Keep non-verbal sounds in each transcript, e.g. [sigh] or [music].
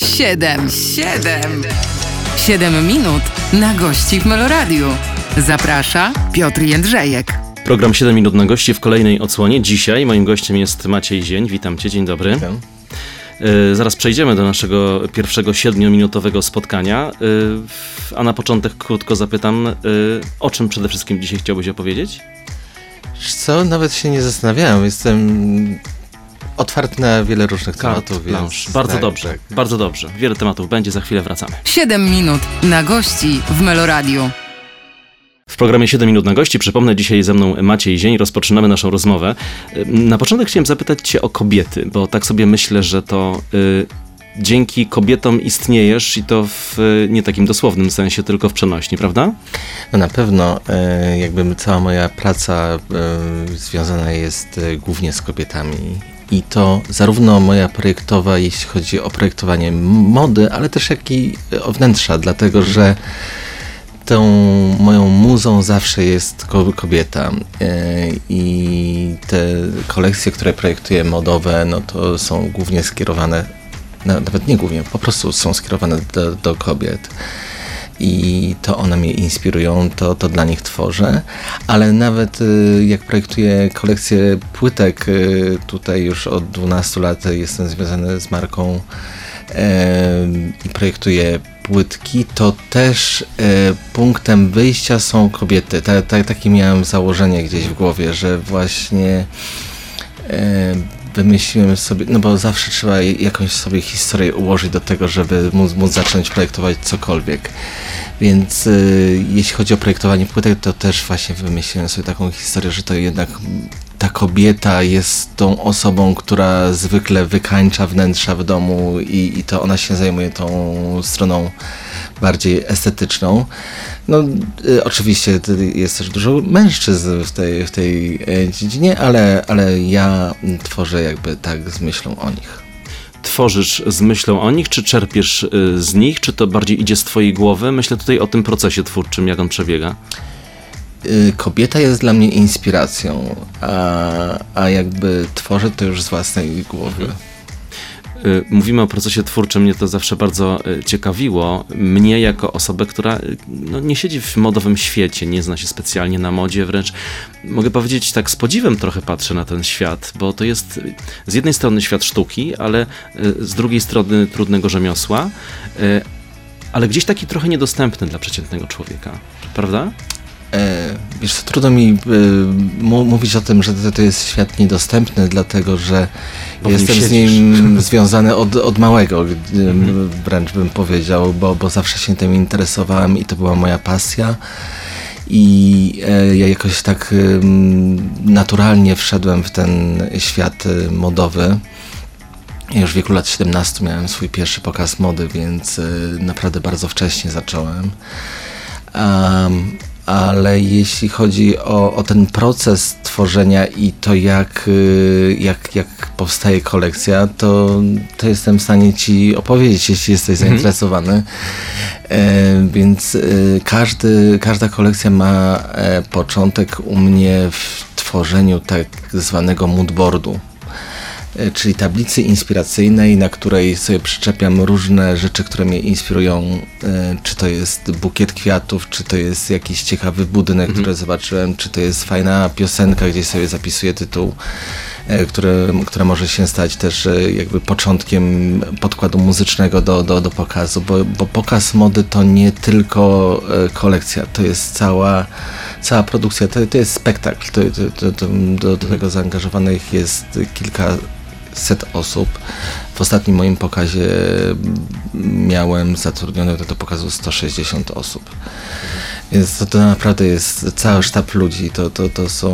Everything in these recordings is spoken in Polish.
Siedem, siedem, siedem minut na gości w Meloradiu. Zaprasza Piotr Jędrzejek. Program 7 minut na gości w kolejnej odsłonie. Dzisiaj moim gościem jest Maciej Zień. Witam cię, dzień dobry. Witam. Y, Zaraz przejdziemy do naszego pierwszego siedmiominutowego spotkania, Y, a na początek krótko zapytam, y, o czym przede wszystkim dzisiaj chciałbyś opowiedzieć? Co, nawet się nie zastanawiałem. Jestem otwarty na wiele różnych tematów. planche. Więc Bardzo tak, dobrze, tak. bardzo dobrze. Wiele tematów będzie, za chwilę wracamy. Siedem minut na gości w Meloradiu. W programie 7 minut na gości, przypomnę, dzisiaj ze mną Maciej Zień, rozpoczynamy naszą rozmowę. Y, Na początek chciałem zapytać cię o kobiety, bo tak sobie myślę, że to y, dzięki kobietom istniejesz i to w y, nie takim dosłownym sensie, tylko w przenośni, prawda? No na pewno e, jakby cała moja praca e, związana jest e, głównie z kobietami. I to zarówno moja projektowa, jeśli chodzi o projektowanie mody, ale też jak i o wnętrza, dlatego że tą moją muzą zawsze jest ko- kobieta. E, i te kolekcje, które projektuję modowe, no to są głównie skierowane, nawet nie głównie, po prostu są skierowane do, do kobiet i to one mnie inspirują, to, to dla nich tworzę, ale nawet y, jak projektuję kolekcję płytek, y, tutaj już od 12 lat jestem związany z marką i projektuję płytki, to też e, punktem wyjścia są kobiety. Ta, ta, takie miałem założenie gdzieś w głowie, że właśnie wymyśliłem sobie, no bo zawsze trzeba jakąś sobie historię ułożyć do tego, żeby móc, móc zacząć projektować cokolwiek. Więc y, jeśli chodzi o projektowanie płytek, to też właśnie wymyśliłem sobie taką historię, że to jednak ta kobieta jest tą osobą, która zwykle wykańcza wnętrza w domu i, i to ona się zajmuje tą stroną bardziej estetyczną. No, y, oczywiście jest też dużo mężczyzn w tej, w tej e, dziedzinie, ale, ale ja tworzę jakby tak z myślą o nich. Tworzysz z myślą o nich, czy czerpiesz y, z nich, czy to bardziej idzie z twojej głowy? Myślę tutaj o tym procesie twórczym, jak on przebiega. Y, Kobieta jest dla mnie inspiracją, a, a jakby tworzę to już z własnej głowy. Y, Mówimy o procesie twórczym, mnie to zawsze bardzo y, ciekawiło. Mnie jako osobę, która y, no, nie siedzi w modowym świecie, nie zna się specjalnie na modzie, wręcz mogę powiedzieć tak z podziwem trochę patrzę na ten świat, bo to jest y, z jednej strony świat sztuki, ale y, z drugiej strony trudnego rzemiosła, y, ale gdzieś taki trochę niedostępny dla przeciętnego człowieka, prawda? E, wiesz co, trudno mi mu- mówić o tym, że to, to jest świat niedostępny, dlatego że Bo nim jestem z nim [laughs] związany od, od małego, gdy- wręcz bym powiedział, bo, bo zawsze się tym interesowałem i to była moja pasja. I e, ja jakoś tak naturalnie wszedłem w ten świat modowy. Już w wieku lat 17 miałem swój pierwszy pokaz mody, więc naprawdę bardzo wcześnie zacząłem. Am, ale jeśli chodzi o, o ten proces tworzenia i to jak, y, jak, jak powstaje kolekcja, to, to jestem w stanie Ci opowiedzieć, jeśli jesteś zainteresowany. E, więc y, każdy, każda kolekcja ma e, początek u mnie w tworzeniu tak zwanego moodboardu czyli tablicy inspiracyjnej, na której sobie przyczepiam różne rzeczy, które mnie inspirują. e, Czy to jest bukiet kwiatów, czy to jest jakiś ciekawy budynek, który zobaczyłem, czy to jest fajna piosenka, gdzie sobie zapisuję tytuł, e, które, która może się stać też e, jakby początkiem podkładu muzycznego do, do, do pokazu, bo, bo pokaz mody to nie tylko e, kolekcja, to jest cała, cała produkcja, to, to jest spektakl, to, to, to, do, do tego zaangażowanych jest kilka set osób. W ostatnim moim pokazie miałem zatrudnione do pokazu 160 osób. Więc to, to naprawdę jest cały sztab ludzi. To, to, to są,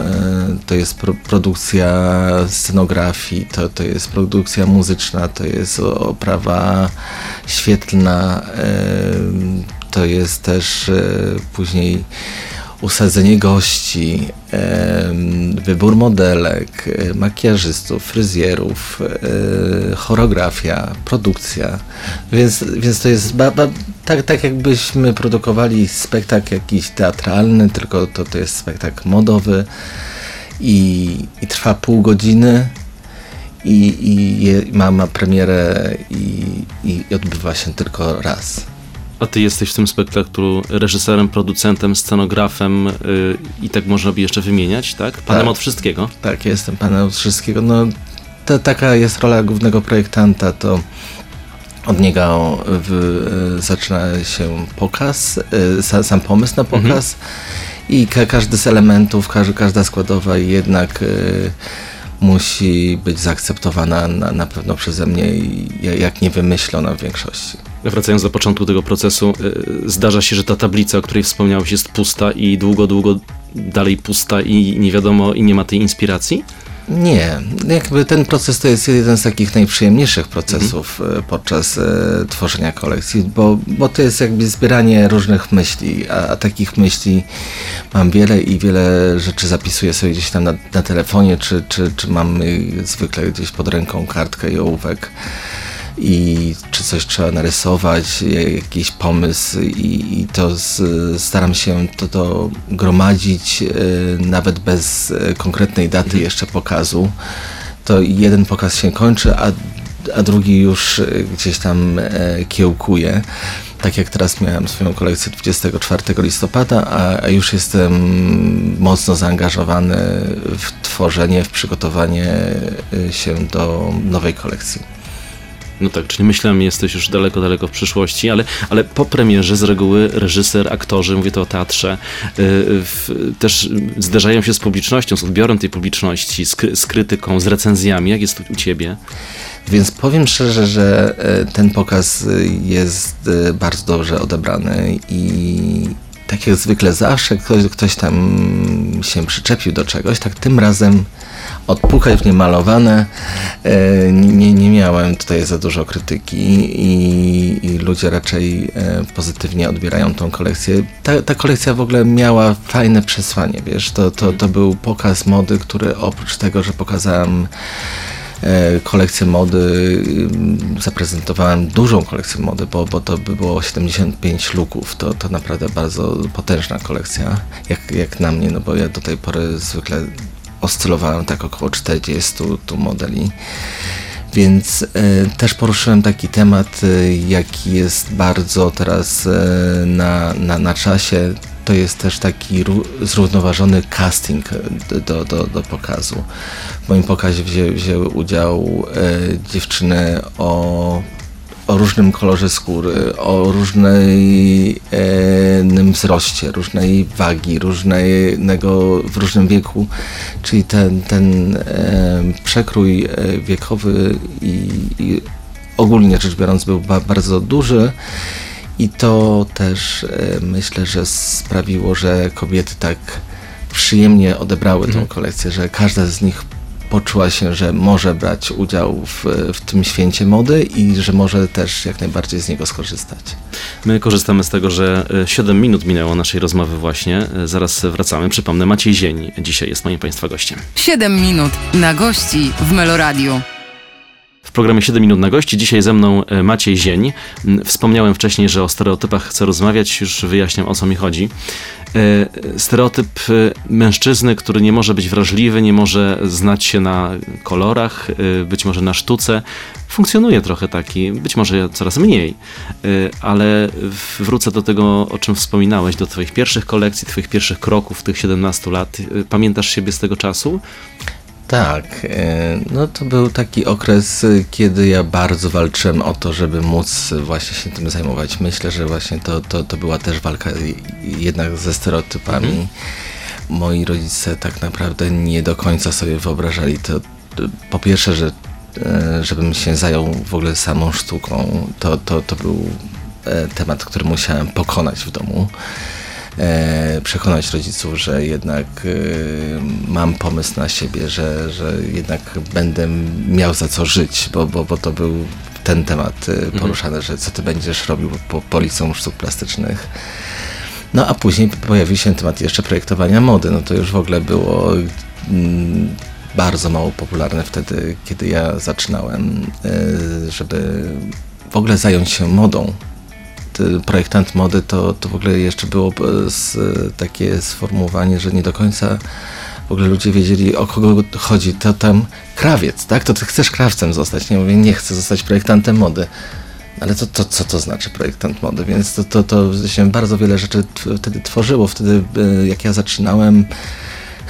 e, to jest pro, produkcja scenografii, to, to jest produkcja muzyczna, to jest oprawa świetlna, e, to jest też e, później usadzenie gości, wybór modelek, makijażystów, fryzjerów, e, choreografia, produkcja. Więc, więc to jest ba, ba, tak, tak jakbyśmy produkowali spektakl jakiś teatralny, tylko to, to jest spektakl modowy i, i trwa pół godziny i, i je, ma, ma premierę i, i odbywa się tylko raz. A ty jesteś w tym spektaklu reżyserem, producentem, scenografem yy, i tak można by jeszcze wymieniać, tak? Panem Tak. od wszystkiego. Tak, jestem panem od wszystkiego. No, to, taka jest rola głównego projektanta, to od niego w, e, zaczyna się pokaz, e, sa, sam pomysł na pokaz i ka, każdy z elementów, każdy, każda składowa jednak e, musi być zaakceptowana na, na pewno przeze mnie jak nie wymyślona w większości. Wracając do początku tego procesu, yy, zdarza się, że ta tablica, o której wspomniałeś, jest pusta i długo, długo dalej pusta i nie wiadomo, i nie ma tej inspiracji? Nie, jakby ten proces to jest jeden z takich najprzyjemniejszych procesów e, podczas e, tworzenia kolekcji, bo, bo to jest jakby zbieranie różnych myśli, a, a takich myśli mam wiele i wiele rzeczy zapisuję sobie gdzieś tam na, na telefonie, czy, czy, czy mam y, zwykle gdzieś pod ręką kartkę i ołówek i czy coś trzeba narysować, jakiś pomysł i, i to z, staram się to, to gromadzić e, nawet bez e, konkretnej daty jeszcze pokazu. To jeden pokaz się kończy, a, a drugi już e, gdzieś tam kiełkuje. Tak jak teraz miałem swoją kolekcję 24 listopada, a, a już jestem mocno zaangażowany w tworzenie, w przygotowanie się do nowej kolekcji. No tak, czyli myślałem, jesteś już daleko, daleko w przyszłości, ale, ale po premierze z reguły reżyser, aktorzy, mówię to o teatrze, yy, w, też zderzają się z publicznością, z odbiorem tej publiczności, z, z krytyką, z recenzjami. Jak jest u ciebie? Więc powiem szczerze, że e, ten pokaz e, jest e, bardzo dobrze odebrany i tak jak zwykle zawsze ktoś, ktoś tam się przyczepił do czegoś, tak tym razem odpukaj w niemalowane. E, Nie, nie miałem tutaj za dużo krytyki i, i ludzie raczej e, pozytywnie odbierają tą kolekcję. Ta, ta kolekcja w ogóle miała fajne przesłanie, wiesz, to, to, to był pokaz mody, który oprócz tego, że pokazałem e, kolekcję mody, ym, zaprezentowałem dużą kolekcję mody, bo, bo to by było 75 luków. To, to naprawdę bardzo potężna kolekcja, jak, jak na mnie, no bo ja do tej pory zwykle oscylowałem tak około 40 tu modeli. Więc e, też poruszyłem taki temat, e, jaki jest bardzo teraz e, na, na, na czasie. To jest też taki ró- zrównoważony casting do, do, do pokazu. W moim pokazie wzię, wzięły udział dziewczyny o, o różnym kolorze skóry, o różnym wzroście, różnej wagi, różnego, w różnym wieku. Czyli ten, ten przekrój e, wiekowy i, i ogólnie rzecz biorąc był ba, bardzo duży. I to też e, myślę, że sprawiło, że kobiety tak przyjemnie odebrały tą kolekcję, że każda z nich poczuła się, że może brać udział w, w tym święcie mody i że może też jak najbardziej z niego skorzystać. My korzystamy z tego, że e, 7 minut minęło naszej rozmowy właśnie. E, Zaraz wracamy. Przypomnę, Maciej Zień dzisiaj jest moim Państwa gościem. 7 minut na gości w Meloradiu. W programie 7 minut na gości dzisiaj ze mną e, Maciej Zień. M, Wspomniałem wcześniej, że o stereotypach chcę rozmawiać, już wyjaśniam o co mi chodzi. E, Stereotyp e, mężczyzny, który nie może być wrażliwy, nie może znać się na kolorach, być może na sztuce. Funkcjonuje trochę taki, być może coraz mniej, ale wrócę do tego, o czym wspominałeś, do Twoich pierwszych kolekcji, Twoich pierwszych kroków, tych 17 lat. Pamiętasz siebie z tego czasu? Tak, e, no to był taki okres, kiedy ja bardzo walczyłem o to, żeby móc właśnie się tym zajmować. Myślę, że właśnie to, to, to była też walka jednak ze stereotypami. Moi rodzice tak naprawdę nie do końca sobie wyobrażali to. Po pierwsze, że e, żebym się zajął w ogóle samą sztuką, to, to, to był e, temat, który musiałem pokonać w domu przekonać rodziców, że jednak e, mam pomysł na siebie, że, że jednak będę miał za co żyć, bo, bo, bo to był ten temat e, poruszany, że co ty będziesz robił po, po liceum sztuk plastycznych. No a później pojawił się temat jeszcze projektowania mody. No to już w ogóle było mm, bardzo mało popularne wtedy, kiedy ja zaczynałem, e, żeby w ogóle zająć się modą projektant mody, to, to w ogóle jeszcze było e, z, takie sformułowanie, że nie do końca w ogóle ludzie wiedzieli o kogo chodzi. To tam krawiec, tak? To ty chcesz krawcem zostać. Nie mówię, nie chcę zostać projektantem mody. ale to, to, co to znaczy projektant mody? Więc to, to, to się bardzo wiele rzeczy wtedy tworzyło. Wtedy, e, jak ja zaczynałem,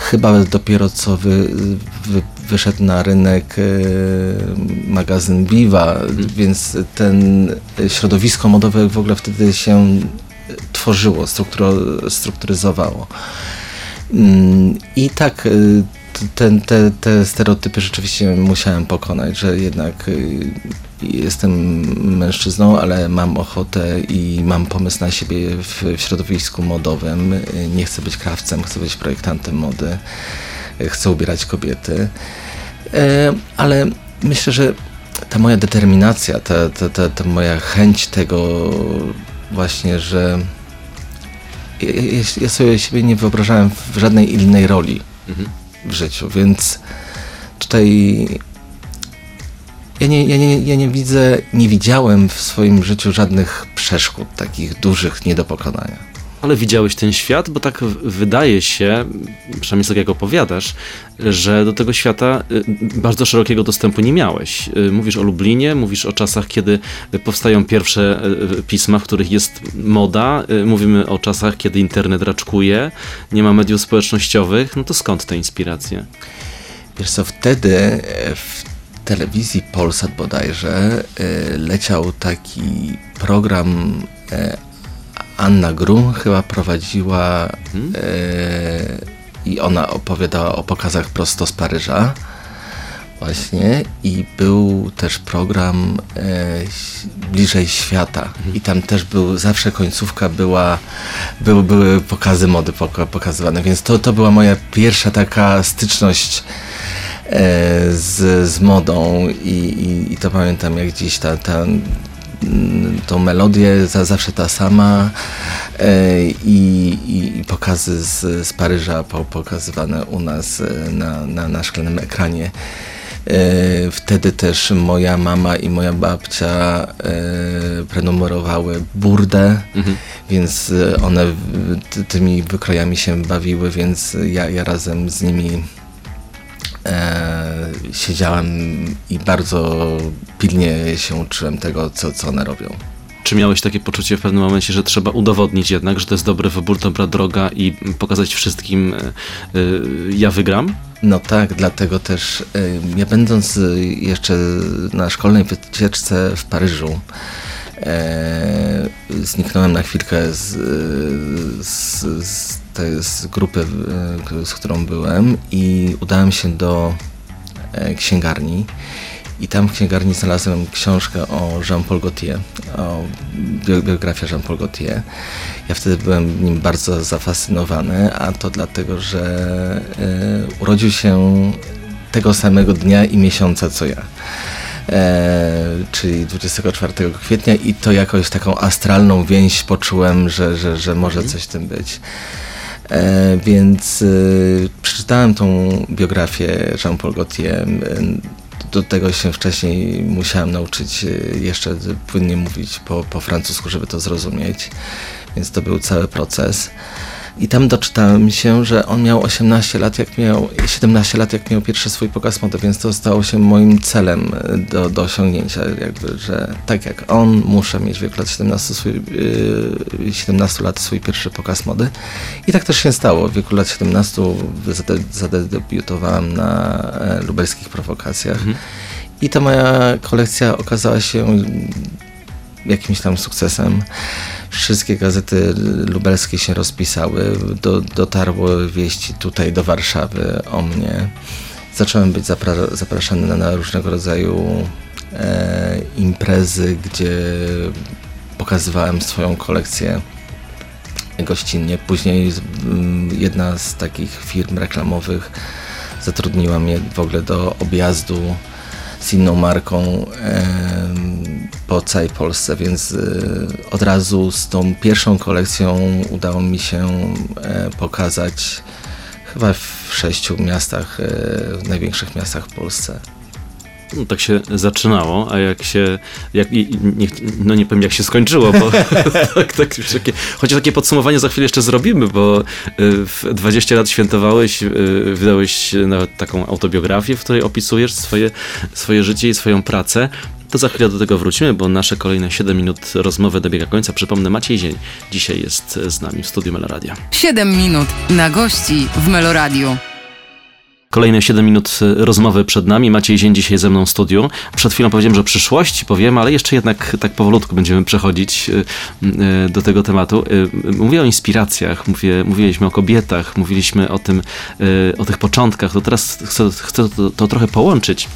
chyba dopiero co wy, wy, wyszedł na rynek e, magazyn Viva, mhm. więc ten środowisko modowe w ogóle wtedy się tworzyło, strukturyzowało. Mm, I tak ten, te, te stereotypy rzeczywiście musiałem pokonać, że jednak y, jestem mężczyzną, ale mam ochotę i mam pomysł na siebie w, w środowisku modowym. Nie chcę być krawcem, chcę być projektantem mody, chcę ubierać kobiety. E, ale myślę, że ta moja determinacja, ta, ta, ta, ta moja chęć tego właśnie, że ja, ja, sobie siebie nie wyobrażałem w żadnej innej roli. Mhm w życiu, więc tutaj ja nie, ja, nie, ja nie widzę, nie widziałem w swoim życiu żadnych przeszkód takich dużych nie do pokonania. Ale widziałeś ten świat, bo tak wydaje się, przynajmniej tak jak opowiadasz, że do tego świata y, bardzo szerokiego dostępu nie miałeś. Y, mówisz o Lublinie, mówisz o czasach, kiedy powstają pierwsze y, pisma, w których jest moda, mówimy o czasach, kiedy internet raczkuje, nie ma mediów społecznościowych. No to skąd te inspiracje? Wiesz co, wtedy e, w telewizji Polsat bodajże e, leciał taki program e, Anna Grum chyba prowadziła hmm? e, i ona opowiadała o pokazach prosto z Paryża. Właśnie i był też program Bliżej Świata mhm. i tam też był, zawsze końcówka była, były, były pokazy mody pokazywane, więc to, to była moja pierwsza taka styczność z, z modą i, i, i to pamiętam jak dziś ta, ta tą melodię za, zawsze ta sama e, i, i, pokazy z, z Paryża po, pokazywane u nas e, na, na, na szklanym ekranie. E, wtedy też moja mama i moja babcia prenumerowały burdę, mhm. więc one tymi wykrojami się bawiły, więc ja, ja razem z nimi e, siedziałem i bardzo pilnie się uczyłem tego, co, co one robią. Czy miałeś takie poczucie w pewnym momencie, że trzeba udowodnić jednak, że to jest dobry wybór, dobra droga i pokazać wszystkim, e, e, ja wygram? No tak, dlatego też e, ja będąc jeszcze na szkolnej wycieczce w Paryżu, e, zniknąłem na chwilkę z, z, z z grupy, e, z którą byłem i udałem się do e, księgarni i tam w księgarni znalazłem książkę o Jean-Paul Gaultier, o biografii Jean-Paul Gaultier. Ja wtedy byłem nim bardzo zafascynowany, a to dlatego, że y, urodził się tego samego dnia i miesiąca co ja. E, czyli 24 kwietnia i to jakoś taką astralną więź poczułem, że, że, że może mhm. coś w tym być. E, więc e, przeczytałem tą biografię Jean-Paul Gaultier. Do tego się wcześniej musiałem nauczyć e, jeszcze płynnie mówić po, po francusku, żeby to zrozumieć. Więc to był cały proces. I tam doczytałem się, że on miał 18 lat, jak miał 17 lat, jak miał pierwszy swój pokaz mody, więc to stało się moim celem e, do, do osiągnięcia, jakby, że tak jak on, muszę mieć w wieku lat 17, swój, yy, 17 lat swój pierwszy pokaz mody. I tak też się stało. W wieku lat 17 zadebiutowałem na e, lubelskich prowokacjach. Mhm. I ta moja kolekcja okazała się jakimś tam sukcesem. Wszystkie gazety lubelskie się rozpisały, do, dotarły wieści tutaj do Warszawy o mnie. Zacząłem być zapra zapraszany na, na, różnego rodzaju e, imprezy, gdzie pokazywałem swoją kolekcję gościnnie. Później jedna z takich firm reklamowych zatrudniła mnie w ogóle do objazdu z inną marką po całej Polsce, więc y, od razu z tą pierwszą kolekcją udało mi się e, pokazać chyba w sześciu miastach, e, w największych miastach w Polsce. No, tak się zaczynało, a jak się, jak, nie, no nie powiem jak się skończyło, bo [laughs] tak, tak, takie, chociaż takie podsumowanie za chwilę jeszcze zrobimy, bo y, w 20 lat świętowałeś, y, wydałeś nawet taką autobiografię, w której opisujesz swoje, swoje życie i swoją pracę. To za chwilę do tego wrócimy, bo nasze kolejne 7 minut rozmowy dobiega końca. Przypomnę, Maciej Zień dzisiaj jest z nami w studiu Meloradia. 7 minut na gości w Meloradiu. Kolejne 7 minut y, rozmowy przed nami. Maciej Zień dzisiaj ze mną w studiu. Przed chwilą powiedziałem, że przyszłości powiem, ale jeszcze jednak tak powolutku będziemy przechodzić y, y, do tego tematu. Mówię o inspiracjach, mówię, mówiliśmy o kobietach, mówiliśmy o tym, o tych początkach. To teraz chcę, chcę to, to trochę połączyć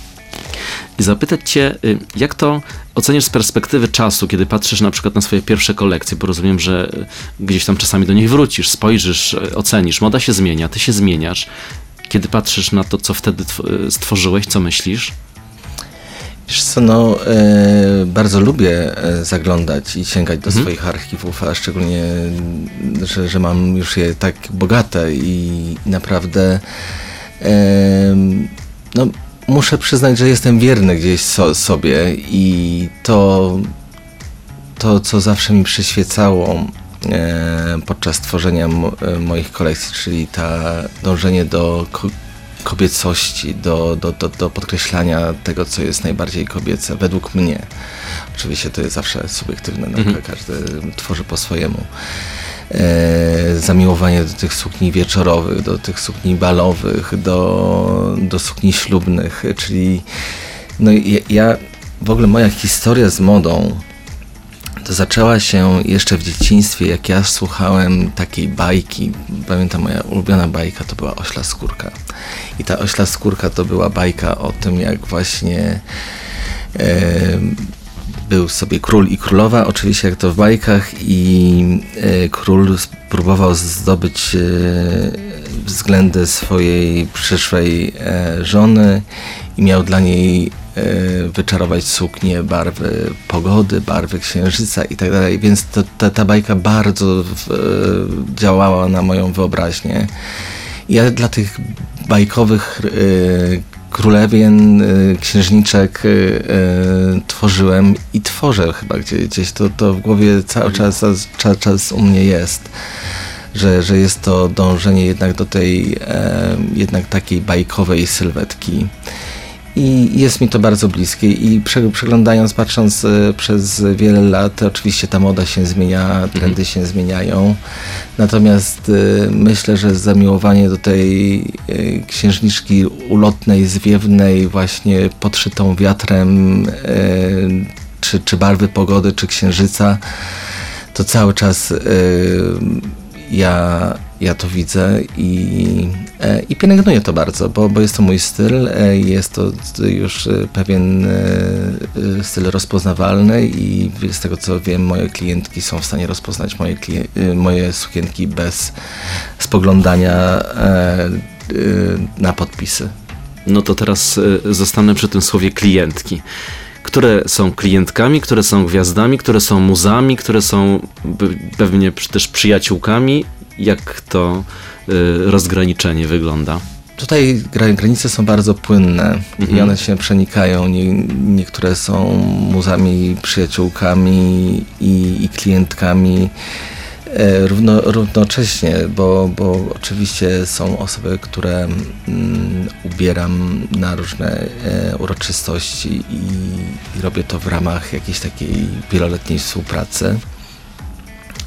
i zapytać Cię, jak to oceniasz z perspektywy czasu, kiedy patrzysz na przykład na swoje pierwsze kolekcje, bo rozumiem, że gdzieś tam czasami do nich wrócisz, spojrzysz, ocenisz, moda się zmienia, Ty się zmieniasz. Kiedy patrzysz na to, co wtedy stworzyłeś, co myślisz? Wiesz co, no, e, bardzo lubię e, zaglądać i sięgać do mhm. swoich archiwów, a szczególnie, że, że mam już je tak bogate i naprawdę e, no, muszę przyznać, że jestem wierny gdzieś so, sobie i to, to, co zawsze mi przyświecało podczas tworzenia e, moich kolekcji, czyli ta dążenie do kobiecości, do, do, do, do podkreślania tego, co jest najbardziej kobiece, według mnie. Oczywiście to jest zawsze subiektywne, no, mhm. każdy tworzy po swojemu. E, zamiłowanie do tych sukni wieczorowych, do tych sukni balowych, do, do sukni ślubnych, czyli no ja, ja w ogóle moja historia z modą to zaczęła się jeszcze w dzieciństwie, jak ja słuchałem takiej bajki. Pamiętam, moja ulubiona bajka to była Ośla Skórka. I ta Ośla Skórka to była bajka o tym, jak właśnie e, był sobie król i królowa, oczywiście jak to w bajkach, i e, król spróbował zdobyć e, względy swojej przyszłej e, żony i miał dla niej wyczarować suknię, barwy pogody, barwy księżyca i tak dalej, więc to, ta, ta bajka bardzo w, e, działała na moją wyobraźnię. Ja dla tych bajkowych e, królewien, księżniczek tworzyłem i tworzę chyba gdzieś, gdzieś to, to w głowie cały czas, cały czas u mnie jest. Że, że jest to dążenie jednak do tej jednak takiej bajkowej sylwetki i jest mi to bardzo bliskie i przeglądając, patrząc e, przez wiele lat, oczywiście ta moda się zmienia, trendy mhm. się zmieniają, natomiast e, myślę, że zamiłowanie do tej e, księżniczki ulotnej, zwiewnej, właśnie podszytą wiatrem, czy, czy barwy pogody, czy księżyca, to cały czas ja ja to widzę i, e, i pielęgnuję to bardzo, bo, bo jest to mój styl, e, jest to już e, pewien styl rozpoznawalny i z tego co wiem, moje klientki są w stanie rozpoznać moje, moje sukienki bez spoglądania na podpisy. No to teraz zostanę przy tym słowie klientki które są klientkami, które są gwiazdami, które są muzami, które są pewnie też przyjaciółkami jak to y, rozgraniczenie wygląda? Tutaj granice są bardzo płynne mhm. i one się przenikają. Nie, niektóre są muzami, przyjaciółkami i, i klientkami e, równo, równocześnie, bo, bo oczywiście są osoby, które mm, ubieram na różne e, uroczystości i, i robię to w ramach jakiejś takiej wieloletniej współpracy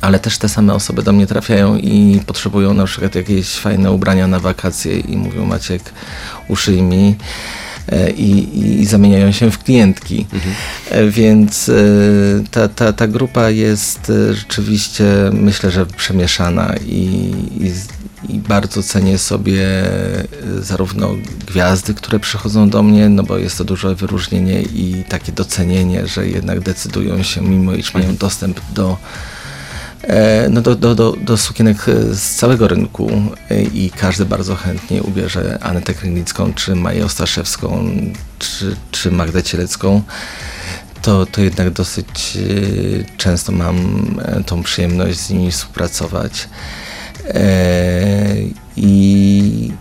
ale też te same osoby do mnie trafiają i potrzebują na przykład jakieś fajne ubrania na wakacje i mówią Maciek uszyj mi e, i, i, zamieniają się w klientki. Mhm. E, więc e, ta, ta, ta grupa jest rzeczywiście myślę, że przemieszana i, i, i bardzo cenię sobie zarówno gwiazdy, które przychodzą do mnie, no bo jest to duże wyróżnienie i takie docenienie, że jednak decydują się, mimo iż mają mhm. dostęp do no do, do, do, do sukienek z całego rynku e, i każdy bardzo chętnie ubierze Anetę Krynicką, czy Maję Ostaszewską, czy, czy Magdę Cielecką. To, to jednak dosyć e, często mam tą przyjemność z nimi współpracować. I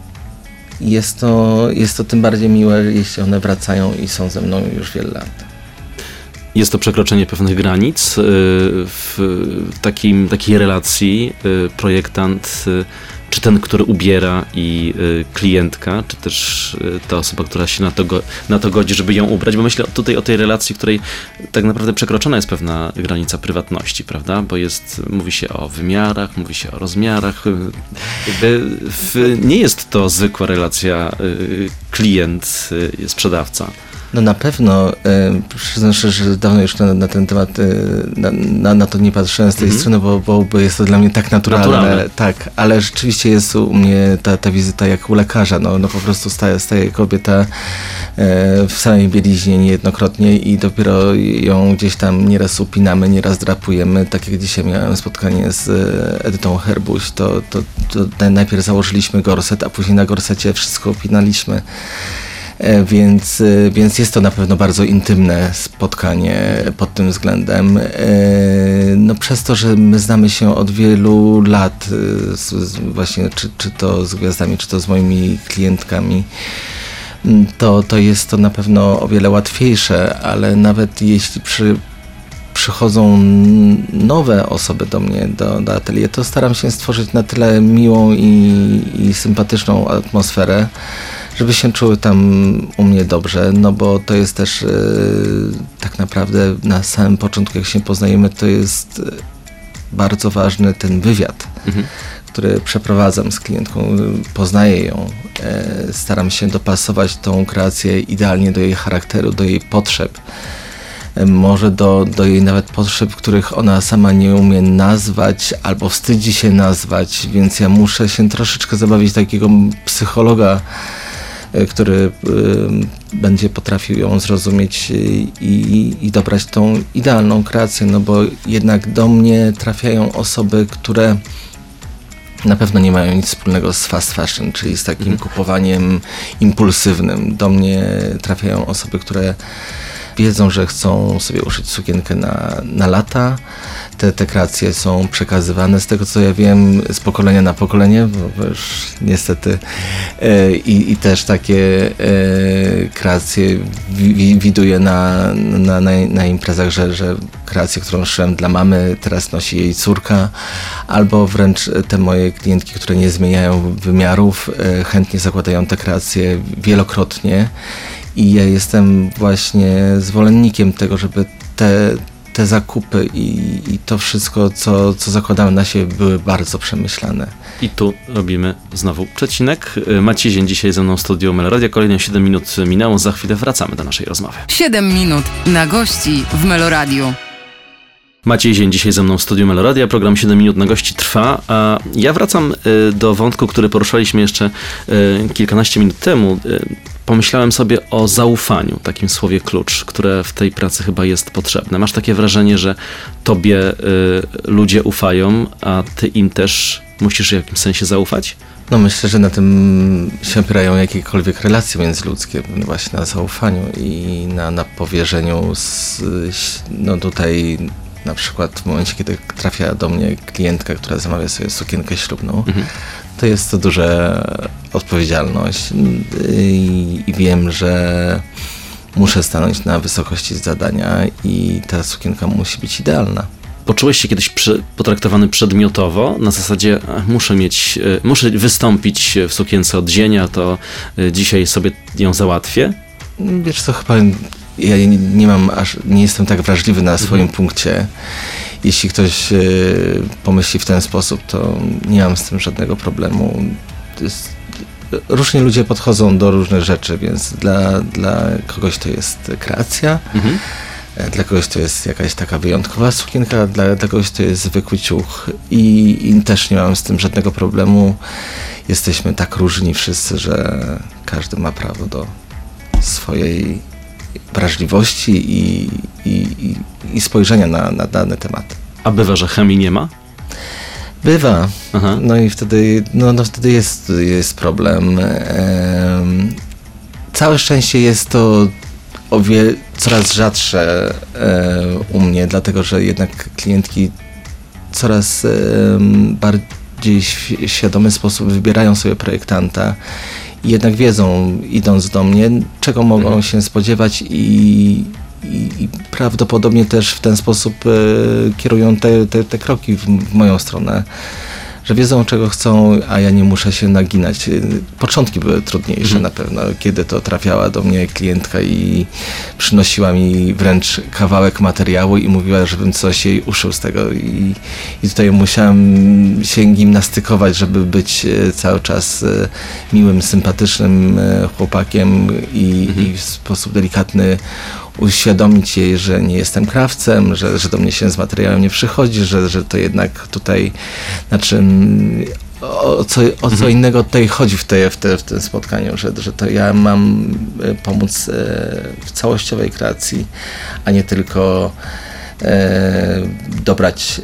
jest to, jest to tym bardziej miłe, jeśli one wracają i są ze mną już wiele lat. Jest to przekroczenie pewnych granic y, w takim, takiej relacji y, projektant y, czy ten, który ubiera i klientka, czy też ta osoba, która się na to, go, na to godzi, żeby ją ubrać, bo myślę tutaj o tej relacji, w której tak naprawdę przekroczona jest pewna granica prywatności, prawda? Bo jest, mówi się o wymiarach, mówi się o rozmiarach. nie jest to zwykła relacja klient-sprzedawca. No na pewno, e, przyznam szczerze, że dawno już na, na ten temat, e, na, na, na to nie patrzyłem z tej Mhm. strony, bo, bo, bo jest to dla mnie tak naturalne. Naturalne. Tak, ale rzeczywiście jest u mnie ta, ta wizyta jak u lekarza, no, no po prostu staje, staje kobieta e, w samej bieliźnie niejednokrotnie i dopiero ją gdzieś tam nieraz upinamy, nieraz drapujemy. Tak jak dzisiaj miałem spotkanie z e, Edytą Herbuś, to, to, to najpierw założyliśmy gorset, a później na gorsecie wszystko upinaliśmy. E, Więc, e, więc jest to na pewno bardzo intymne spotkanie pod tym względem. E, No przez to, że my znamy się od wielu lat, właśnie czy, czy to z gwiazdami, czy to z moimi klientkami, to, to jest to na pewno o wiele łatwiejsze, ale nawet jeśli przy, przychodzą nowe osoby do mnie, do, do atelier, to staram się stworzyć na tyle miłą i, i sympatyczną atmosferę, żeby się czuły tam u mnie dobrze, no bo to jest też e, tak naprawdę na samym początku, jak się poznajemy, to jest e, bardzo ważny ten wywiad, Mhm. który przeprowadzam z klientką, poznaję ją, e, staram się dopasować tą kreację idealnie do jej charakteru, do jej potrzeb. Może do, do jej nawet potrzeb, których ona sama nie umie nazwać albo wstydzi się nazwać, więc ja muszę się troszeczkę zabawić takiego psychologa, który y, będzie potrafił ją zrozumieć i, i dobrać tą idealną kreację, no bo jednak do mnie trafiają osoby, które na pewno nie mają nic wspólnego z fast fashion, czyli z takim kupowaniem impulsywnym. Do mnie trafiają osoby, które wiedzą, że chcą sobie uszyć sukienkę na, na lata. Te, te kreacje są przekazywane z tego, co ja wiem, z pokolenia na pokolenie, bo już niestety e, i, i też takie e, kreacje wi, widuję na, na, na, na imprezach, że, że kreację, którą szyłem dla mamy, teraz nosi jej córka, albo wręcz te moje klientki, które nie zmieniają wymiarów, e, chętnie zakładają te kreacje wielokrotnie i ja jestem właśnie zwolennikiem tego, żeby te, te zakupy i, i to wszystko, co, co zakładamy na siebie, były bardzo przemyślane. I tu robimy znowu przecinek. Y, Maciej Zień dzisiaj ze mną w studiu Meloradia. Kolejne 7 minut minęło. Za chwilę wracamy do naszej rozmowy. 7 minut na gości w Meloradiu. Maciej Zień dzisiaj ze mną w studiu Meloradia. Program 7 minut na gości trwa, a ja wracam y, do wątku, który poruszaliśmy jeszcze y, kilkanaście minut temu. Pomyślałem sobie o zaufaniu, takim słowie klucz, które w tej pracy chyba jest potrzebne. Masz takie wrażenie, że tobie y, ludzie ufają, a ty im też musisz w jakimś sensie zaufać? No myślę, że na tym się opierają jakiekolwiek relacje międzyludzkie, właśnie na zaufaniu i na, na powierzeniu. Z, no tutaj na przykład w momencie, kiedy trafia do mnie klientka, która zamawia sobie sukienkę ślubną, Mhm. to jest to duża odpowiedzialność i, i wiem, że muszę stanąć na wysokości zadania i ta sukienka musi być idealna. Poczułeś się kiedyś przy, potraktowany przedmiotowo, na zasadzie "Ach, muszę mieć, y, muszę wystąpić w sukience od dzienia, to y, dzisiaj sobie ją załatwię? Wiesz co, chyba ja nie, nie mam aż, nie jestem tak wrażliwy na swoim punkcie. Jeśli ktoś e, pomyśli w ten sposób, to nie mam z tym żadnego problemu. Jest, różni ludzie podchodzą do różnych rzeczy, więc dla, dla kogoś to jest kreacja, Mhm. dla kogoś to jest jakaś taka wyjątkowa sukienka, dla, dla kogoś to jest zwykły ciuch i, i też nie mam z tym żadnego problemu. Jesteśmy tak różni wszyscy, że każdy ma prawo do swojej wrażliwości i, i, i, spojrzenia na, na dany temat. A bywa, że chemii nie ma? Bywa. Aha. No i wtedy, no, no wtedy jest, jest problem. Em, całe szczęście jest to o wiele, coraz rzadsze e, u mnie, dlatego że jednak klientki coraz em, bardziej świ- świadomy sposób wybierają sobie projektanta jednak wiedzą, idąc do mnie, czego mogą Mhm. się spodziewać i, i, prawdopodobnie też w ten sposób e, kierują te, te, te kroki w, w moją stronę, że wiedzą czego chcą, a ja nie muszę się naginać. Początki były trudniejsze na pewno, kiedy to trafiała do mnie klientka i przynosiła mi wręcz kawałek materiału i mówiła, żebym coś jej uszył z tego. I, i tutaj musiałem się gimnastykować, żeby być e, cały czas e, miłym, sympatycznym chłopakiem i, i w sposób delikatny uświadomić jej, że nie jestem krawcem, że, że do mnie się z materiałem nie przychodzi, że, że to jednak tutaj, znaczy mm, o co, o co innego tutaj chodzi w, tej, w, te, w tym spotkaniu, że, że to ja mam e, pomóc e, w całościowej kreacji, a nie tylko e, dobrać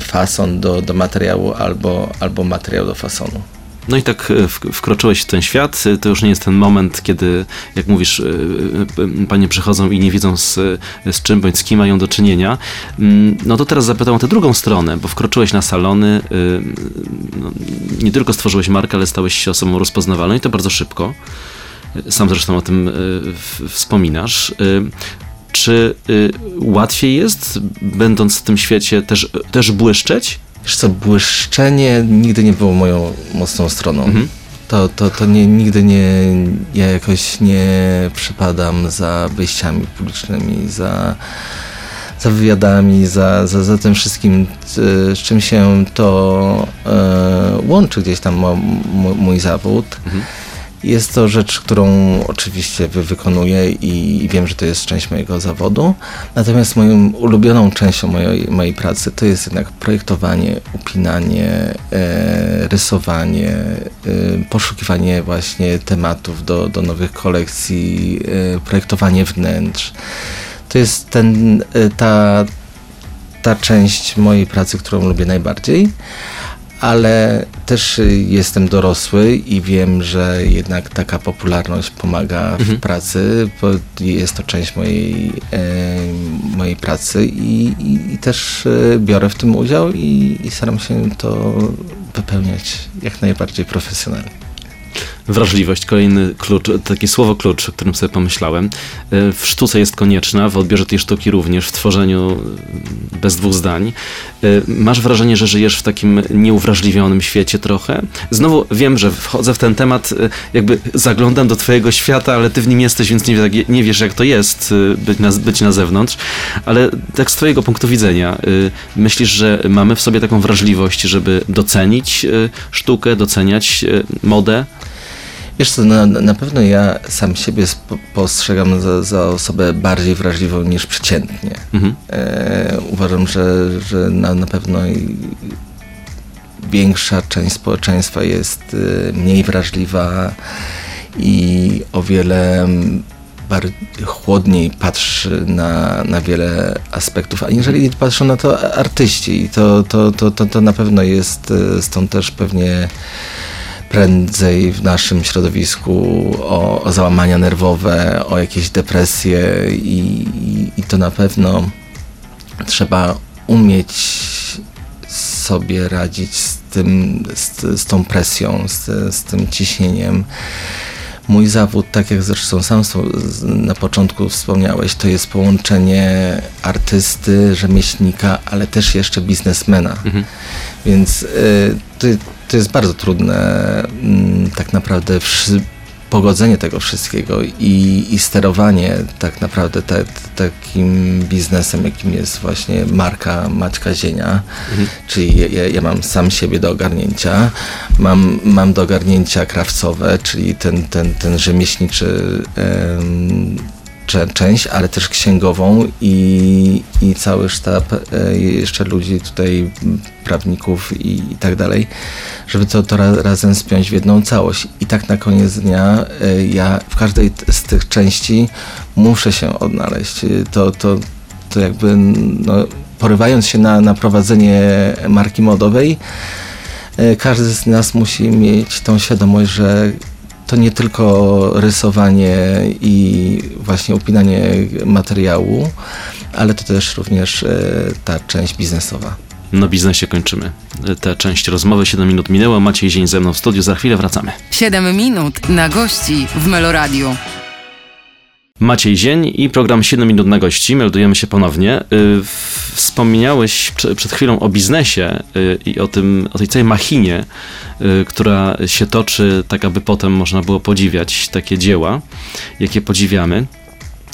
fason do, do materiału albo, albo materiał do fasonu. No i tak e, wk- wkroczyłeś w ten świat. E, To już nie jest ten moment, kiedy, jak mówisz, e, panie przychodzą i nie wiedzą z, z czym bądź z kim mają do czynienia. Mm, No to teraz zapytam o tę drugą stronę, bo wkroczyłeś na salony, no, nie tylko stworzyłeś markę, ale stałeś się osobą rozpoznawalną i to bardzo szybko. Sam zresztą o tym wspominasz. Czy łatwiej jest, będąc w tym świecie, też, też błyszczeć? Wiesz co, błyszczenie nigdy nie było moją mocną stroną. Mhm. To, to, to nie, nigdy nie, ja jakoś nie przypadam za wyjściami publicznymi, za, za wywiadami, za, za, za tym wszystkim, z czym się to e, łączy gdzieś tam mo, mo, mój zawód. Mhm. Jest to rzecz, którą oczywiście wy wykonuję i wiem, że to jest część mojego zawodu. Natomiast moją ulubioną częścią mojej, mojej pracy to jest jednak projektowanie, upinanie, e, rysowanie, e, poszukiwanie właśnie tematów do, do nowych kolekcji, e, projektowanie wnętrz. To jest ten, e, ta, ta część mojej pracy, którą lubię najbardziej ale też y, jestem dorosły i wiem, że jednak taka popularność pomaga w Mhm. pracy, bo jest to część mojej, e, mojej pracy i, i, i też e, biorę w tym udział i, i staram się to wypełniać jak najbardziej profesjonalnie. Wrażliwość, kolejny klucz, takie słowo klucz, o którym sobie pomyślałem. E, W sztuce jest konieczna, w odbiorze tej sztuki również, w tworzeniu e, bez dwóch zdań. E, Masz wrażenie, że żyjesz w takim nieuwrażliwionym świecie trochę? Znowu wiem, że wchodzę w ten temat, e, jakby zaglądam do twojego świata, ale ty w nim jesteś, więc nie, nie wiesz, jak to jest być na, być na zewnątrz. Ale tak z twojego punktu widzenia, myślisz, że mamy w sobie taką wrażliwość, żeby docenić sztukę, doceniać modę? Wiesz co, na, na pewno ja sam siebie postrzegam za, za osobę bardziej wrażliwą niż przeciętnie. Mhm. E, uważam, że, że na, na pewno większa część społeczeństwa jest e, mniej wrażliwa i o wiele chłodniej patrzy na, na wiele aspektów, aniżeli patrzą na to artyści. I to, to, to, to, to na pewno jest e, stąd też pewnie prędzej w naszym środowisku o, o załamania nerwowe, o jakieś depresje i, i, i to na pewno trzeba umieć sobie radzić z tym, z, z tą presją, z, z tym ciśnieniem. Mój zawód, tak jak zresztą sam na początku wspomniałeś, to jest połączenie artysty, rzemieślnika, ale też jeszcze biznesmena. Mhm. Więc y, to, to jest bardzo trudne mm, tak naprawdę pogodzenie tego wszystkiego i, i sterowanie tak naprawdę te, takim biznesem, jakim jest właśnie marka Maćka Zienia. Czyli ja, ja, mam sam siebie do ogarnięcia, mam, mam do ogarnięcia krawcowe, czyli ten, ten, ten rzemieślniczy em, część, ale też księgową i, i cały sztab e, jeszcze ludzi tutaj, prawników i, i tak dalej, żeby to, to ra, razem spiąć w jedną całość. I tak na koniec dnia e, ja w każdej z tych części muszę się odnaleźć. E, To, to, to jakby no, porywając się na, na prowadzenie marki modowej, każdy z nas musi mieć tą świadomość, że to nie tylko rysowanie i właśnie upinanie materiału, ale to też również e, ta część biznesowa. Na biznesie kończymy. Tę część rozmowy, 7 minut minęło. Maciej Zień ze mną w studiu, za chwilę wracamy. 7 minut na gości w Meloradiu. Maciej Zień i program 7 minut na gości. Meldujemy się ponownie. Y, Wspomniałeś prze- przed chwilą o biznesie y, i o, tym, o tej całej machinie, y, która się toczy, tak aby potem można było podziwiać takie dzieła, jakie podziwiamy.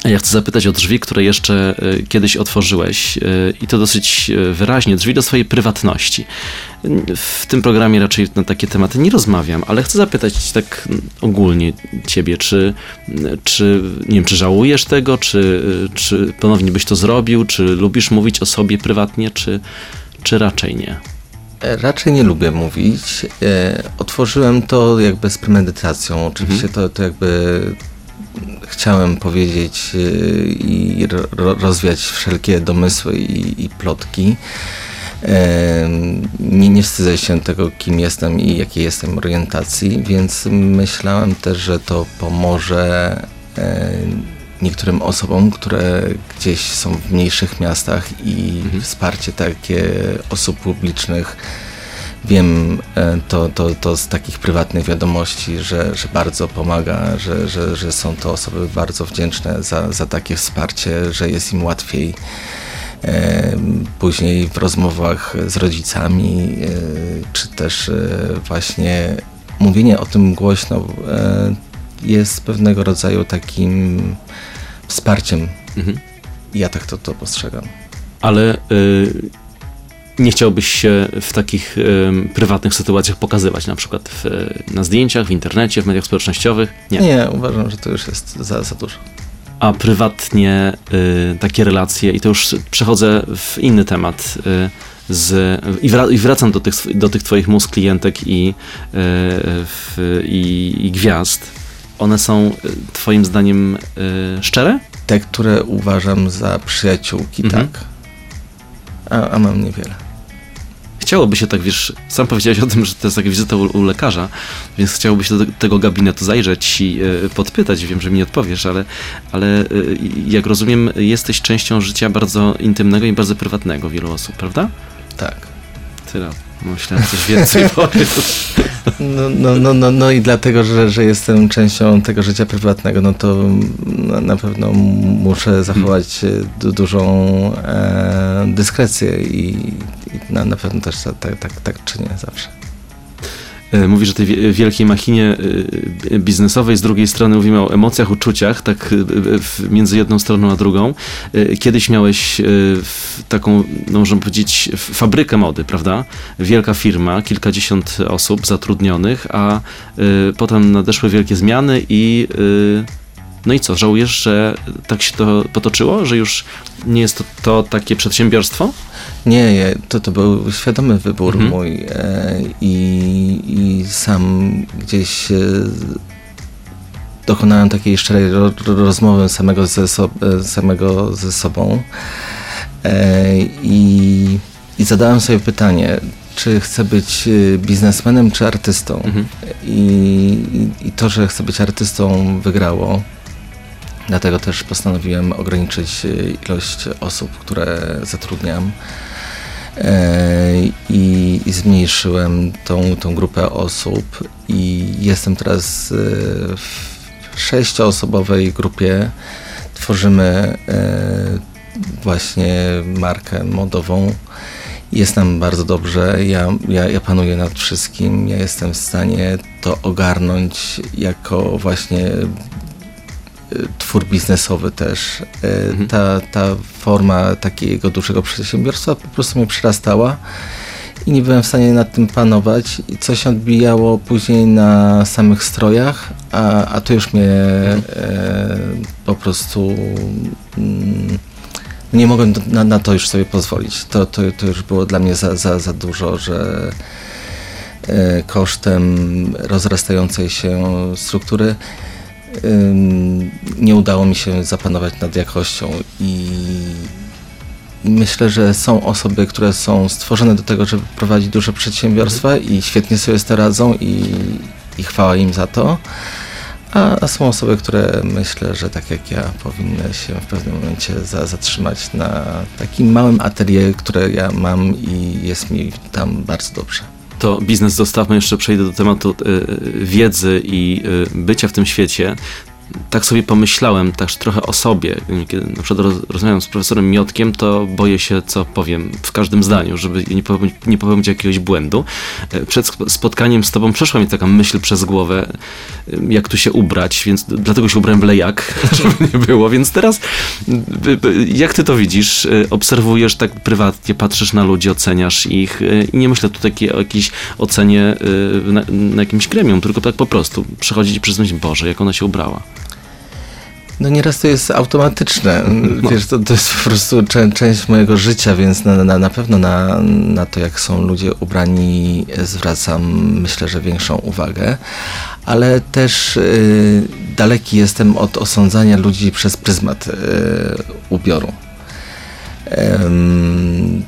Ja chcę zapytać o drzwi, które jeszcze y, kiedyś otworzyłeś y, i to dosyć y, wyraźnie, drzwi do swojej prywatności. W tym programie raczej na takie tematy nie rozmawiam, ale chcę zapytać tak ogólnie ciebie, czy, czy nie wiem, czy żałujesz tego, czy, czy ponownie byś to zrobił, czy lubisz mówić o sobie prywatnie, czy, czy raczej nie? E, Raczej nie lubię mówić. E, Otworzyłem to jakby z premedytacją. Oczywiście to, to jakby chciałem powiedzieć e, i ro, rozwiać wszelkie domysły i, i plotki. Nie, nie wstydzę się tego, kim jestem i jakiej jestem orientacji, więc myślałem też, że to pomoże niektórym osobom, które gdzieś są w mniejszych miastach i wsparcie takie osób publicznych Wiem e, to, to, to z takich prywatnych wiadomości, że, że bardzo pomaga, że, że, że są to osoby bardzo wdzięczne za, za takie wsparcie, że jest im łatwiej e, później w rozmowach z rodzicami, e, czy też właśnie mówienie o tym głośno jest pewnego rodzaju takim wsparciem. Mhm. Ja tak to, to postrzegam. Ale y, nie chciałbyś się w takich y, prywatnych sytuacjach pokazywać, na przykład w, na zdjęciach, w internecie, w mediach społecznościowych? Nie. Nie, uważam, że to już jest za, za dużo. A prywatnie y, takie relacje, i to już przechodzę w inny temat, y, z, i, wra, i wracam do tych, do tych twoich mus klientek i, y, w, i, i gwiazd. One są y, twoim zdaniem y, szczere? Te, które uważam za przyjaciółki, Mhm. tak. A, a mam niewiele. Chciałoby się tak, wiesz, sam powiedziałeś o tym, że to jest taka wizyta u, u lekarza, więc chciałoby się do tego gabinetu zajrzeć i y, podpytać. Wiem, że mi nie odpowiesz, ale, ale y, jak rozumiem, jesteś częścią życia bardzo intymnego i bardzo prywatnego wielu osób, prawda? Tak. Tyle. Myślałem, że coś więcej [laughs] powiesz. No, no, no, no, no i dlatego, że, że jestem częścią tego życia prywatnego, no to na, pewno muszę zachować Hmm. e, du, dużą e, dyskrecję i na, na pewno też tak, tak, tak, czynię zawsze. E, Mówisz o tej wie- wielkiej machinie y, biznesowej, z drugiej strony mówimy o emocjach, uczuciach, tak w- między jedną stroną a drugą. Kiedyś miałeś taką, no możemy powiedzieć, fabrykę mody, prawda? Wielka firma, kilkadziesiąt osób zatrudnionych, a potem nadeszły wielkie zmiany i no i co, żałujesz, że tak się to potoczyło, że już nie jest to, to takie przedsiębiorstwo? Nie, to, to był świadomy wybór Mhm. mój e, i, i sam gdzieś e, dokonałem takiej szczerej ro, ro- rozmowy samego ze, so, e, samego ze sobą e, i, i zadałem sobie pytanie, czy chcę być e, biznesmenem, czy artystą. Mhm. I, i, I to, że chcę być artystą wygrało. Dlatego też postanowiłem ograniczyć e, ilość osób, które zatrudniam. E, I, zmniejszyłem tą, tą grupę osób i jestem teraz e, w sześcioosobowej grupie. Tworzymy e, właśnie markę modową. Jest nam bardzo dobrze, ja, ja, ja panuję nad wszystkim, ja jestem w stanie to ogarnąć jako właśnie twór biznesowy też. E, Mhm. Ta, ta forma takiego dużego przedsiębiorstwa po prostu mnie przerastała i nie byłem w stanie nad tym panować i co się odbijało później na samych strojach, a, a to już mnie e, po prostu mm, nie mogłem na, na to już sobie pozwolić. To, to, to już było dla mnie za, za, za dużo, że e, kosztem rozrastającej się struktury nie udało mi się zapanować nad jakością i myślę, że są osoby, które są stworzone do tego, żeby prowadzić duże przedsiębiorstwa i świetnie sobie z tym radzą i, i chwała im za to. A, a są osoby, które myślę, że tak jak ja powinny się w pewnym momencie za, zatrzymać na takim małym atelier, które ja mam i jest mi tam bardzo dobrze. To biznes zostawmy, jeszcze przejdę do tematu e, wiedzy i e, bycia w tym świecie. Tak sobie pomyślałem też trochę o sobie. Kiedy na przykład roz, rozmawiam z profesorem Miotkiem, to boję się, co powiem w każdym zdaniu, żeby nie popełnić, nie popełnić jakiegoś błędu. E, Przed sp- spotkaniem z tobą przeszła mi taka myśl przez głowę, e, jak tu się ubrać, więc dlatego się ubrałem w lejak, [laughs] żeby nie było. Więc teraz, jak ty to widzisz? E, Obserwujesz tak prywatnie, patrzysz na ludzi, oceniasz ich i nie myślę tu takiej o jakiejś ocenie na, na jakimś gremium, tylko tak po prostu przychodzi ci przez myśl, Boże, jak ona się ubrała. No nieraz to jest automatyczne. No. Wiesz, to, to jest po prostu czę, część mojego życia, więc na, na, na pewno na, na to, jak są ludzie ubrani, zwracam myślę, że większą uwagę. Ale też y, daleki jestem od osądzania ludzi przez pryzmat y, ubioru. Em,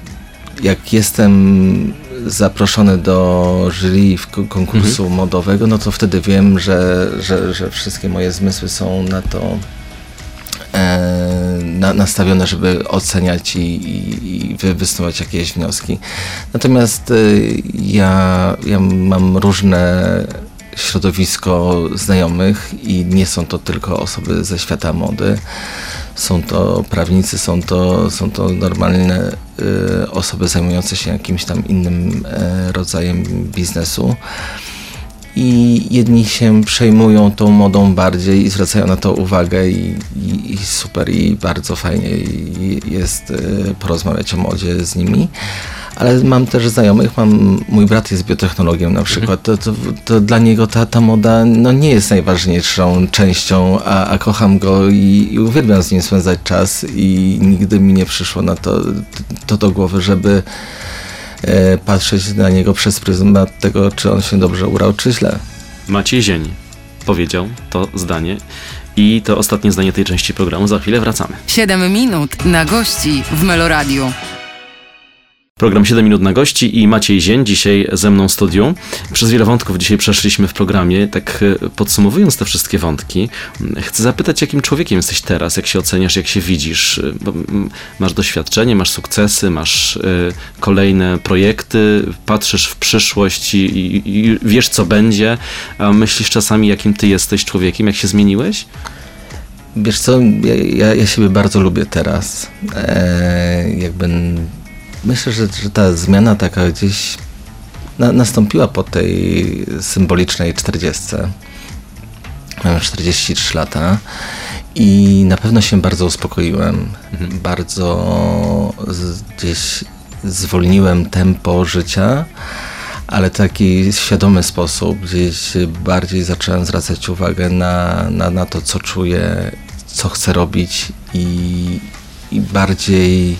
jak jestem zaproszony do jury w ko- konkursu modowego, no to wtedy wiem, że, że, że wszystkie moje zmysły są na to na, nastawione, żeby oceniać i, i, i wy, wysunąć jakieś wnioski. Natomiast y, ja, ja mam różne środowisko znajomych i nie są to tylko osoby ze świata mody. Są to prawnicy, są to, są to normalne y, osoby zajmujące się jakimś tam innym e, rodzajem biznesu i jedni się przejmują tą modą bardziej i zwracają na to uwagę i, i, i super i bardzo fajnie jest y, porozmawiać o modzie z nimi. Ale mam też znajomych, mam, mój brat jest biotechnologiem na przykład, to, to, to dla niego ta, ta moda no, nie jest najważniejszą częścią, a, a kocham go i, i uwielbiam z nim spędzać czas i nigdy mi nie przyszło na to, to do głowy, żeby patrzeć na niego przez pryzmat tego, czy on się dobrze urał, czy źle. Maciej Zień powiedział to zdanie i to ostatnie zdanie tej części programu. Za chwilę wracamy. 7 minut na gości w Meloradiu. Program 7 minut na gości i Maciej Zień dzisiaj ze mną w studiu. Przez wiele wątków dzisiaj przeszliśmy w programie. Tak e, podsumowując te wszystkie wątki, m, chcę zapytać, jakim człowiekiem jesteś teraz, jak się oceniasz, jak się widzisz. E, masz doświadczenie, masz sukcesy, masz e, kolejne projekty, patrzysz w przyszłość i, i, i wiesz, co będzie, a myślisz czasami, jakim ty jesteś człowiekiem, jak się zmieniłeś? Wiesz co, ja, ja, ja siebie bardzo lubię teraz. E, jakby myślę, że, że ta zmiana taka gdzieś na, nastąpiła po tej symbolicznej 40. Mam 43 lata i na pewno się bardzo uspokoiłem. Bardzo z, gdzieś zwolniłem tempo życia, ale w taki świadomy sposób. Gdzieś bardziej zacząłem zwracać uwagę na, na, na to, co czuję, co chcę robić i, i bardziej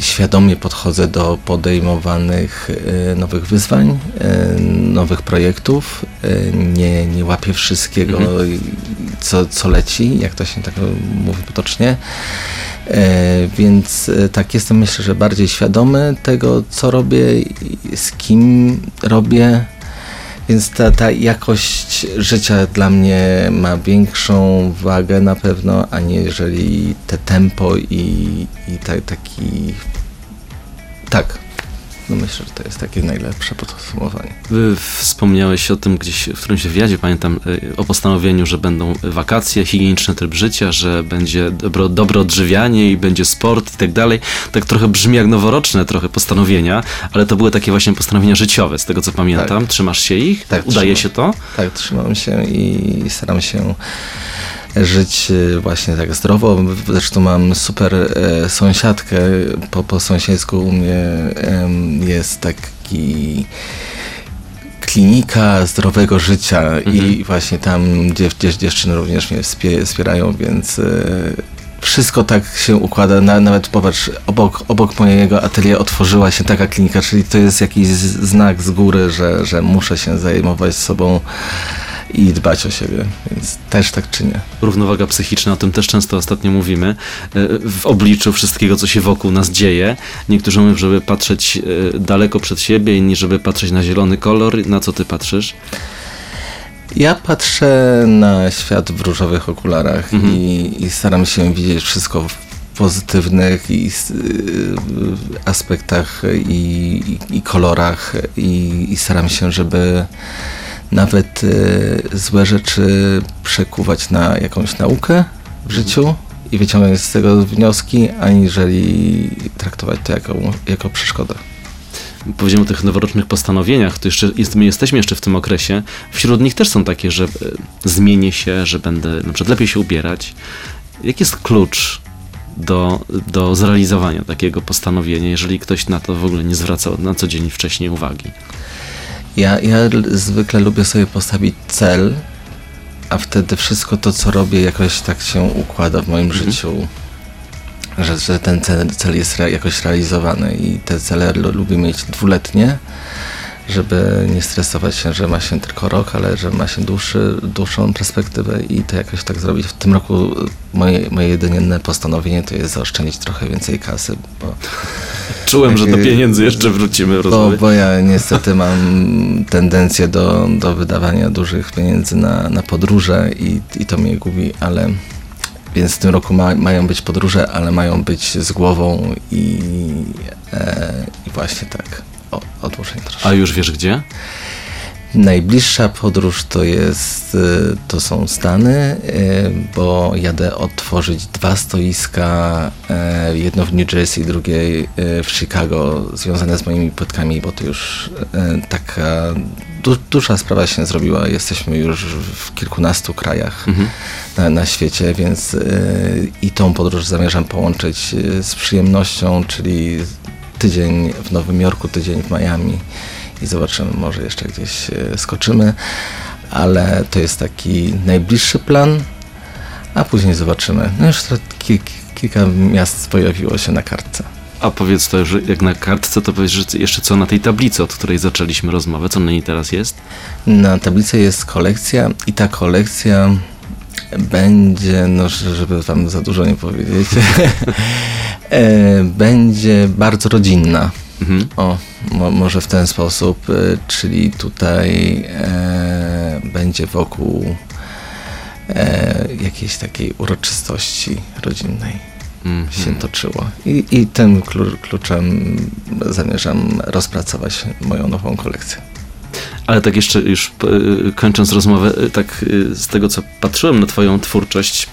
świadomie podchodzę do podejmowanych e, nowych wyzwań, e, nowych projektów. E, nie, nie łapię wszystkiego, i- co, co leci, jak to się tak mówi potocznie. Więc tak, jestem myślę, że bardziej świadomy tego, co robię, i z kim robię. Więc ta, ta jakość życia dla mnie ma większą wagę na pewno, aniżeli te tempo i, i ta, taki. Tak. No myślę, że to jest takie najlepsze podsumowanie. Wspomniałeś o tym gdzieś w którymś wywiadzie, pamiętam, y, o postanowieniu, że będą wakacje, higieniczny tryb życia, że będzie dobro, dobre odżywianie i będzie sport i tak dalej. Tak trochę brzmi jak noworoczne trochę postanowienia, ale to były takie właśnie postanowienia życiowe, z tego co pamiętam. Tak. Trzymasz się ich? Tak, Udaje trzymam. się to? Tak, trzymam się i staram się żyć e, właśnie tak zdrowo. Zresztą mam super e, sąsiadkę. Po, po sąsiedzku u mnie jest taki klinika zdrowego życia i właśnie tam dziew, dziew, dziewczyny również mnie wspie, wspierają, więc e, wszystko tak się układa. Na, nawet popatrz, obok, obok mojego atelier otworzyła się taka klinika, czyli to jest jakiś znak z góry, że, że muszę się zajmować sobą i dbać o siebie, więc też tak czynię. Równowaga psychiczna, o tym też często ostatnio mówimy, y, w obliczu wszystkiego, co się wokół nas dzieje. Niektórzy mówią, żeby patrzeć y, daleko przed siebie, inni, żeby patrzeć na zielony kolor. Na co ty patrzysz? Ja patrzę na świat w różowych okularach i, i staram się widzieć wszystko w pozytywnych i, y, aspektach i, i, i kolorach i, i staram się, żeby nawet e, złe rzeczy przekuwać na jakąś naukę w życiu i wyciągnąć z tego wnioski, aniżeli traktować to jako, jako przeszkodę. Powiedziałem o tych noworocznych postanowieniach, to jeszcze jest, my jesteśmy jeszcze w tym okresie. Wśród nich też są takie, że e, zmienię się, że będę na przykład lepiej się ubierać. Jaki jest klucz do, do zrealizowania takiego postanowienia, jeżeli ktoś na to w ogóle nie zwracał na co dzień wcześniej uwagi? Ja, ja zwykle lubię sobie postawić cel, a wtedy wszystko to, co robię, jakoś tak się układa w moim życiu, że, że ten cel, cel jest rea- jakoś realizowany i te cele lu- lubię mieć dwuletnie, żeby nie stresować się, że ma się tylko rok, ale że ma się dłuższy, dłuższą perspektywę i to jakoś tak zrobić. W tym roku moje, moje jedyne postanowienie to jest zaoszczędzić trochę więcej kasy, bo Czułem, że do pieniędzy jeszcze wrócimy w bo, bo ja niestety mam tendencję do, do wydawania dużych pieniędzy na, na podróże i, i to mnie gubi, ale więc w tym roku ma, mają być podróże, ale mają być z głową i, e, i właśnie tak o, troszkę. A już wiesz gdzie? Najbliższa podróż to jest, y, to są Stany, y, bo jadę otworzyć dwa stoiska, y, jedno w New Jersey, drugie w Chicago, związane z moimi płytkami, bo to już taka du, duża sprawa się zrobiła. Jesteśmy już w kilkunastu krajach na, na świecie, więc i tą podróż zamierzam połączyć z przyjemnością, czyli tydzień w Nowym Jorku, tydzień w Miami i zobaczymy, może jeszcze gdzieś e, skoczymy, ale to jest taki najbliższy plan, a później zobaczymy. No już kilka miast pojawiło się na kartce. A powiedz to już jak na kartce, to powiedz że jeszcze co na tej tablicy, od której zaczęliśmy rozmowę, co na niej teraz jest? Na tablicy jest kolekcja i ta kolekcja będzie, no żeby wam za dużo nie powiedzieć, [laughs] e, będzie bardzo rodzinna. Mhm. O, mo, może w ten sposób, y, czyli tutaj e, będzie wokół e, jakiejś takiej uroczystości rodzinnej Mhm. się toczyło. I, i tym klu, kluczem zamierzam rozpracować moją nową kolekcję. Ale tak jeszcze już e, kończąc rozmowę, e, tak e, z tego co patrzyłem na twoją twórczość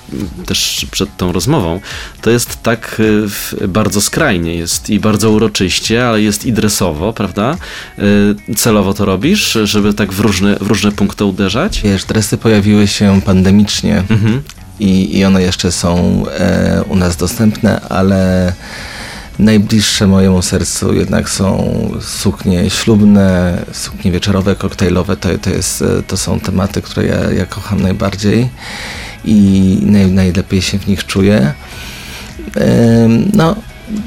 też przed tą rozmową, to jest tak bardzo skrajnie, jest i bardzo uroczyście, ale jest i dresowo, prawda? Celowo to robisz, żeby tak w różne, w różne punkty uderzać? Wiesz, dresy pojawiły się pandemicznie Mhm. i, i one jeszcze są e, u nas dostępne, ale najbliższe mojemu sercu jednak są suknie ślubne, suknie wieczorowe, koktajlowe. To, to, jest, e, to są tematy, które ja, ja kocham najbardziej i naj, najlepiej się w nich czuję. No,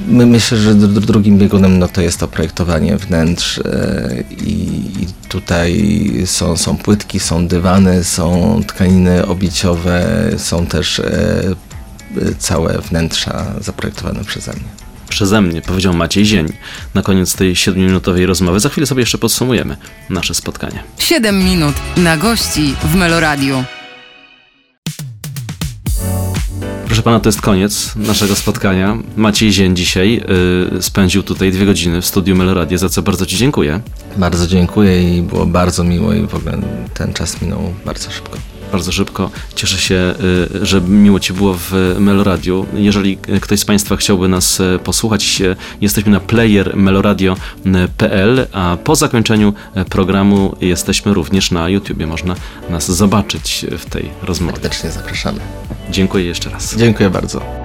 my myślę, że dr- dr- drugim biegunem no, to jest to projektowanie wnętrz e, i, tutaj są, są płytki, są dywany, są tkaniny obiciowe, są też e, całe wnętrza zaprojektowane przeze mnie. Przeze mnie, powiedział Maciej Zień. Na koniec tej 7-minutowej rozmowy, za chwilę sobie jeszcze podsumujemy nasze spotkanie. 7 minut na gości w Meloradiu. Proszę pana, to jest koniec naszego spotkania. Maciej Zień dzisiaj y, spędził tutaj dwie godziny w studiu Meloradia, za co bardzo ci dziękuję. Bardzo dziękuję i było bardzo miło i w ogóle ten czas minął bardzo szybko. Bardzo szybko. Cieszę się, y, że miło ci było w Meloradiu. Jeżeli ktoś z Państwa chciałby nas y, posłuchać, y, jesteśmy na playermeloradio.pl, a po zakończeniu programu jesteśmy również na YouTubie. Można nas zobaczyć w tej rozmowie. Serdecznie zapraszamy. Dziękuję jeszcze raz. Dziękuję bardzo.